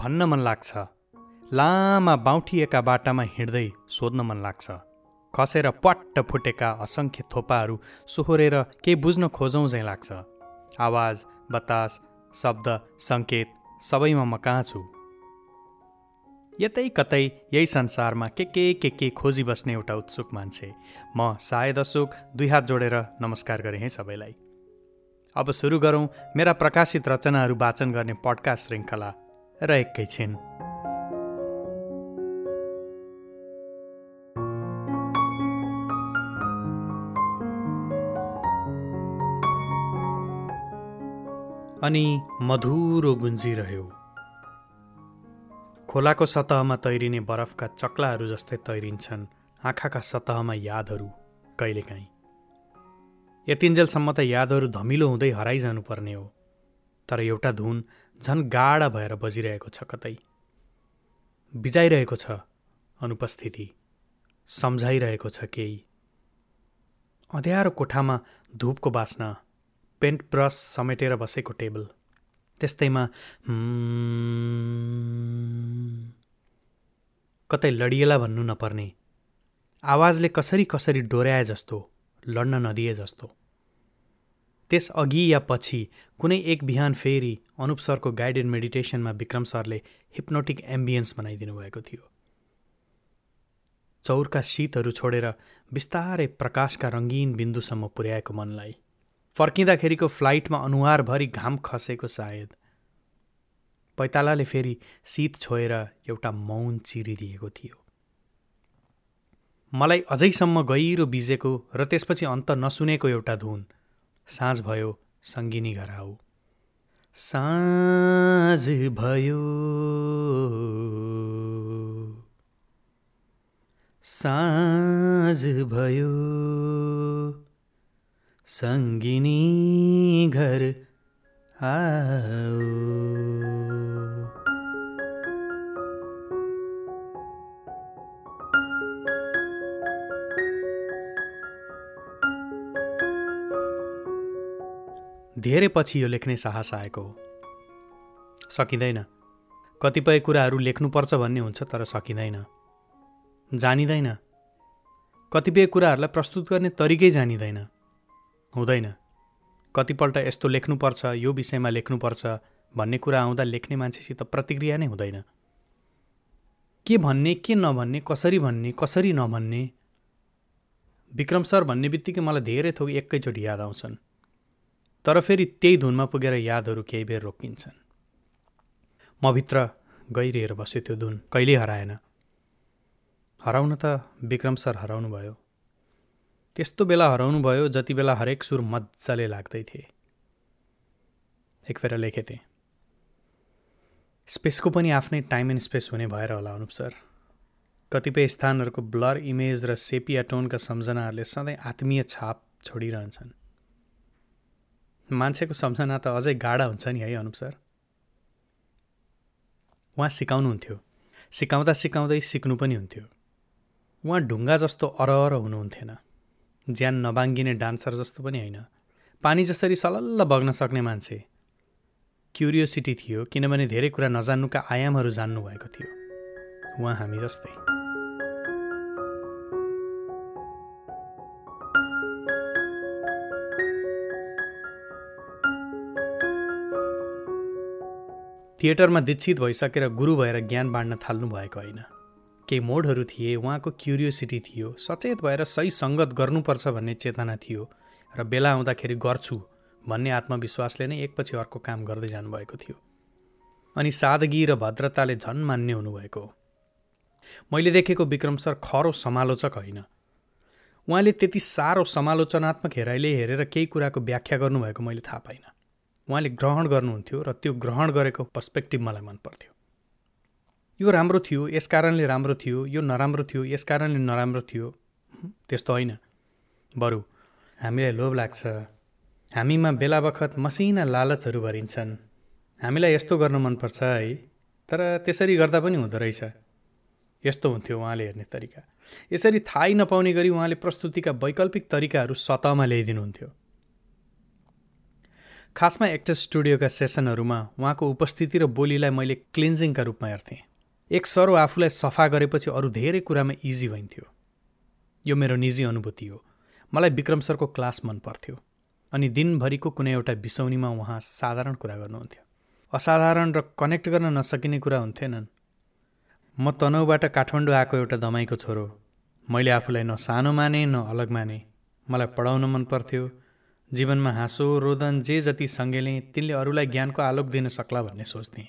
भन्न मन लाग्छ। लामा बाउठिएका बाटामा हिँड्दै सोध्न मन लाग्छ। खसेर पट्ट फुटेका असङ्ख्य थोपाहरू सोहोरेर केही बुझ्न खोजौँ झैँ लाग्छ। आवाज बतास शब्द सङ्केत सबैमा म कहाँ छु? यतै कतै यही संसारमा के के के के खोजी बस्ने एउटा उत्सुक मान्छे। म सायद अशोक दुई हात जोडेर नमस्कार गरेँ है सबैलाई। अब सुरु गरौँ मेरा प्रकाशित रचनाहरू वाचन गर्ने पडकास्ट श्रृङ्खला। र एकैछिन अनि मधुरो गुन्जिरह्यो। खोलाको सतहमा तैरिने बरफका चक्लाहरू जस्तै तैरिन्छन् आँखाका सतहमा यादहरू कहिलेकाहीँ। यतिन्जेलसम्म त यादहरू धमिलो हुँदै हराइजानुपर्ने हो। तर एउटा धुन झन् गाढा भएर बजिरहेको छ कतै। बिजाइरहेको छ अनुपस्थिति सम्झाइरहेको छ केही। अँध्यारो कोठामा धुपको बास्ना पेन्ट ब्रस समेटेर बसेको टेबल। त्यस्तैमा कतै लडिएला भन्नु नपर्ने। आवाजले कसरी कसरी डोर्याए जस्तो लड्न नदिए जस्तो। त्यस अघि या पछि कुनै एक बिहान फेरि अनुप सरको गाइडेड मेडिटेसनमा विक्रम सरले हिप्नोटिक एम्बियन्स बनाइदिनु भएको थियो। चौरका शीतहरू छोडेर बिस्तारै प्रकाशका रङ्गीन बिन्दुसम्म पुर्याएको मनलाई। फर्किँदाखेरिको फ्लाइटमा अनुहारभरि घाम खसेको सायद। पैतालाले फेरि शीत छोएर एउटा मौन चिरिदिएको थियो। मलाई अझैसम्म गहिरो बिजेको र त्यसपछि अन्त नसुनेको एउटा धुन साँझ भयो सङ्गिनी घर आऊ। साँझ भयो। साँझ भयो। सङ्गिनी घर आऊ। धेरै पछि यो लेख्ने साहस आएको हो। सकिँदैन। कतिपय कुराहरू लेख्नुपर्छ भन्ने हुन्छ तर सकिँदैन। जानिँदैन। कतिपय कुराहरूलाई प्रस्तुत गर्ने तरिकै जानिँदैन। हुँदैन। कतिपल्ट यस्तो लेख्नुपर्छ यो विषयमा लेख्नुपर्छ भन्ने कुरा आउँदा लेख्ने मान्छेसित प्रतिक्रिया नै हुँदैन। के भन्ने के नभन्ने कसरी भन्ने कसरी नभन्ने? विक्रम सर भन्ने बित्तिकै मलाई धेरै थोक एकैचोटि याद आउँछन्। तर फेरि त्यही धुनमा पुगेर यादहरू केही बेर रोकिन्छन्। म भित्र गइरहेर बस्यो त्यो धुन कहिल्यै हराएन। हराउन त विक्रम सर हराउनु भयो त्यस्तो बेला हराउनु भयो जति बेला हरेक सुर मजाले लाग्दै थिए। एक फेर लेखेँ स्पेसको पनि आफ्नै टाइम एन्ड स्पेस हुने भएर होला अनुप सर। कतिपय स्थानहरूको ब्लर इमेज र सेपिया टोनका सम्झनाहरूले सधैँ आत्मीय छाप छोडिरहन्छन्। मान्छेको सम्झना त अझै गाढा हुन्छ नि है अनुप सर? उहाँ सिकाउनुहुन्थ्यो। सिकाउँदा सिकाउँदै सिक्नु पनि हुन्थ्यो। उहाँ ढुङ्गा जस्तो अरहर हुनुहुन्थेन। ज्यान नबाङ्गिने डान्सर जस्तो पनि होइन। पानी जसरी सलल्ल बग्न सक्ने मान्छे। क्युरियोसिटी थियो किनभने धेरै कुरा नजान्नुका आयामहरू जान्नुभएको थियो। उहाँ हामी जस्तै। थिएटरमा दीक्षित भइसकेर गुरु भएर ज्ञान बाँड्न थाल्नु भएको होइन। केही मोडहरू थिए उहाँको क्युरियोसिटी थियो सचेत भएर सही सङ्गत गर्नुपर्छ भन्ने चेतना थियो र बेला आउँदाखेरि गर्छु भन्ने आत्मविश्वासले नै एकपछि अर्को काम गर्दै जानुभएको थियो। अनि सादगी र भद्रताले झन् मान्य हुनुभएको हो। मैले देखेको विक्रम सर खरो समालोचक होइन। उहाँले त्यति साह्रो समालोचनात्मक हेराइले हेरेर केही कुराको व्याख्या गर्नुभएको मैले थाहा पाइनँ। उहाँले ग्रहण गर्नुहुन्थ्यो र त्यो ग्रहण गरेको पर्सपेक्टिभ मलाई मन पर्थ्यो यो राम्रो थियो यस कारणले राम्रो थियो यो नराम्रो थियो यस कारणले नराम्रो थियो। त्यस्तो होइन। बरु हामीलाई लोभ लाग्छ। हामीमा बेला बखत मसिना लालचहरू भरिन्छन्। हामीलाई यस्तो गर्न मनपर्छ है। तर त्यसरी गर्दा पनि हुँदो रहेछ। यस्तो हुन्थ्यो उहाँले हेर्ने तरिका। यसरी थाहै नपाउने गरी उहाँले प्रस्तुतिका वैकल्पिक तरिकाहरू सतहमा ल्याइदिनुहुन्थ्यो। खासमा एक्टर स्टुडियोका सेसनहरूमा उहाँको उपस्थिति र बोलीलाई मैले क्लिन्जिङका रूपमा हेर्थेँ। एक सरो आफूलाई सफा गरेपछि अरू धेरै कुरामा इजी भइन्थ्यो। यो मेरो निजी अनुभूति हो। मलाई विक्रम सरको क्लास मन पर्थ्यो अनि दिनभरिको कुनै एउटा बिसौनीमा उहाँ साधारण कुरा गर्नुहुन्थ्यो। असाधारण र कनेक्ट गर्न नसकिने कुरा हुन्थेनन्। म तनहुबाट काठमाडौँ आएको एउटा दमाईको छोरो। मैले आफूलाई न सानो माने न अलग माने। मलाई पढाउन मन पर्थ्यो। जीवनमा हाँसो रोदन जे जति सँगेले तिनले अरूलाई ज्ञानको आलोक दिन सक्ला भन्ने सोच्थेँ।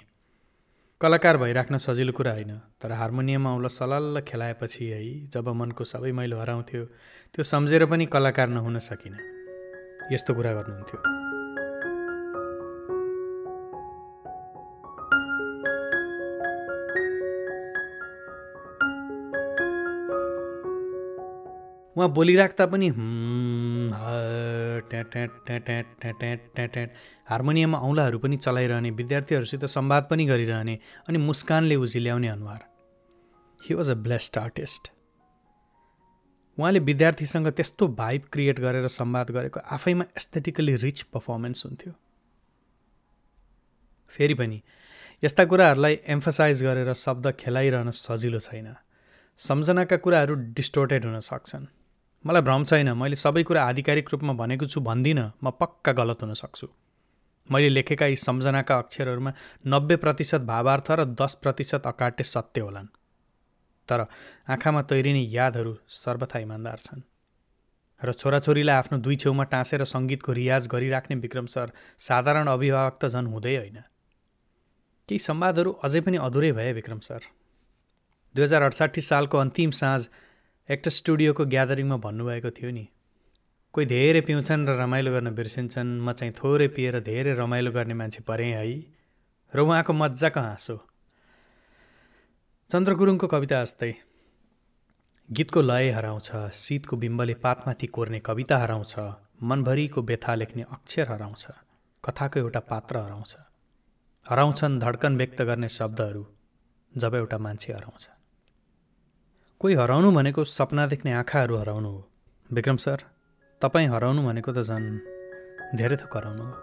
कलाकार भइराख्न सजिलो कुरा होइन तर हार्मोनियममा औँला सलल्ल खेलाएपछि है जब मनको सबै मैलो हराउँथ्यो त्यो सम्झेर पनि कलाकार नहुन सकिनँ। यस्तो कुरा गर्नुहुन्थ्यो। उहाँ बोलिराख्दा पनि हार्मोनियममा औँलाहरू पनि चलाइरहने विद्यार्थीहरूसित सम्वाद पनि गरिरहने अनि मुस्कानले उजिल्याउने अनुहार। He was a blessed artist उहाँले विद्यार्थीसँग त्यस्तो भाइब क्रिएट गरेर सम्वाद गरेको आफैमा एस्थेटिकली रिच पर्फर्मेन्स हुन्थ्यो। फेरि पनि यस्ता कुराहरूलाई एम्फसाइज गरेर शब्द खेलाइरहन सजिलो छैन। सम्झनाका कुराहरू डिस्टोर्टेड हुन सक्छन्। मलाई भ्रम छैन मैले सबै कुरा आधिकारिक रूपमा भनेको छु भन्दिनँ म पक्का गलत हुन सक्छु। मैले लेखेका यी सम्झनाका अक्षरहरूमा नब्बे प्रतिशत भावार्थ र दस प्रतिशत अकाट्य सत्य होलान्। तर आँखामा तैरिने यादहरू सर्वथा इमान्दार छन्। र छोराछोरीलाई आफ्नो दुई छेउमा टाँसेर सङ्गीतको रियाज गरिराख्ने विक्रम सर साधारण अभिभावक त झन् हुँदै होइन। केही संवादहरू अझै पनि अधुरै भए विक्रम सर। दुई हजार अडसाठी सालको अन्तिम साँझ एक्टर स्टुडियोको ग्यादरिङमा भन्नुभएको थियो नि। कोही धेरै पिउँछन् र रमाइलो गर्न बिर्सिन्छन्। म चाहिँ थोरै पिएर धेरै रमाइलो गर्ने मान्छे परेँ है। र उहाँको मजाको हाँसो चन्द्र गुरुङको कविता जस्तै गीतको लय हराउँछ शीतको बिम्बले पातमाथि कोर्ने कविता हराउँछ मनभरिको व्यथा लेख्ने अक्षर हराउँछ कथाको एउटा पात्र हराउँछ। हराउँछन् धड्कन व्यक्त गर्ने शब्दहरू जब एउटा मान्छे हराउँछ। कोही हराउनु भनेको सपना देख्ने आँखाहरू हराउनु हो। विक्रम सर तपाईँ हराउनु भनेको त झन् धेरै थोक हराउनु हो।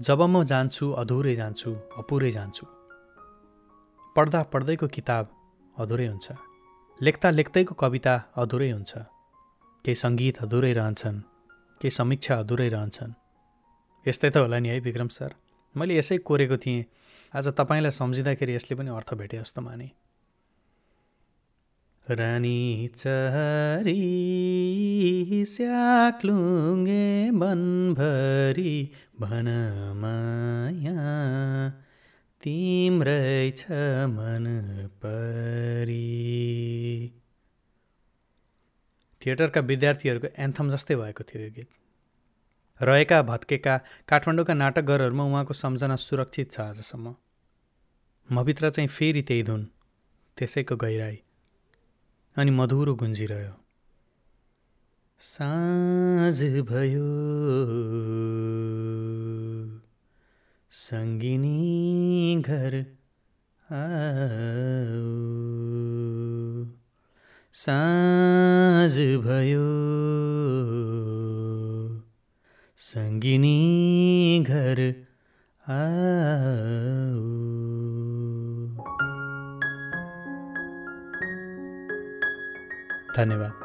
जब म जान्छु अधुरै जान्छु अपुरै जान्छु। पढ्दा पढ्दैको किताब अधुरै हुन्छ। लेख्दा लेख्दैको कविता अधुरै हुन्छ। केही सङ्गीत अधुरै रहन्छन्। केही समीक्षा अधुरै रहन्छन्। यस्तै त होला नि है विक्रम सर। मैले यसै कोरेको थिएँ। आज तपाईँलाई सम्झिँदाखेरि यसले पनि अर्थ भेटे जस्तो माने। रानी चरी स्याक्लुङ्गे मनभरि भन माया। तिम्रै छ मन परी। थिएटरका विद्यार्थीहरूको एन्थम जस्तै भएको थियो यो गीत। रहेका भत्केका काठमाडौँका नाटकघरहरूमा उहाँको सम्झना सुरक्षित छ आजसम्म। मभित्र चाहिँ फेरि त्यही धुन त्यसैको गहिराई अनि मधुरो गुन्जिरह्यो। साँझ भयो सङ्गिनी घर आ साँझ भयो सङ्गिनी घर धन्यवाद।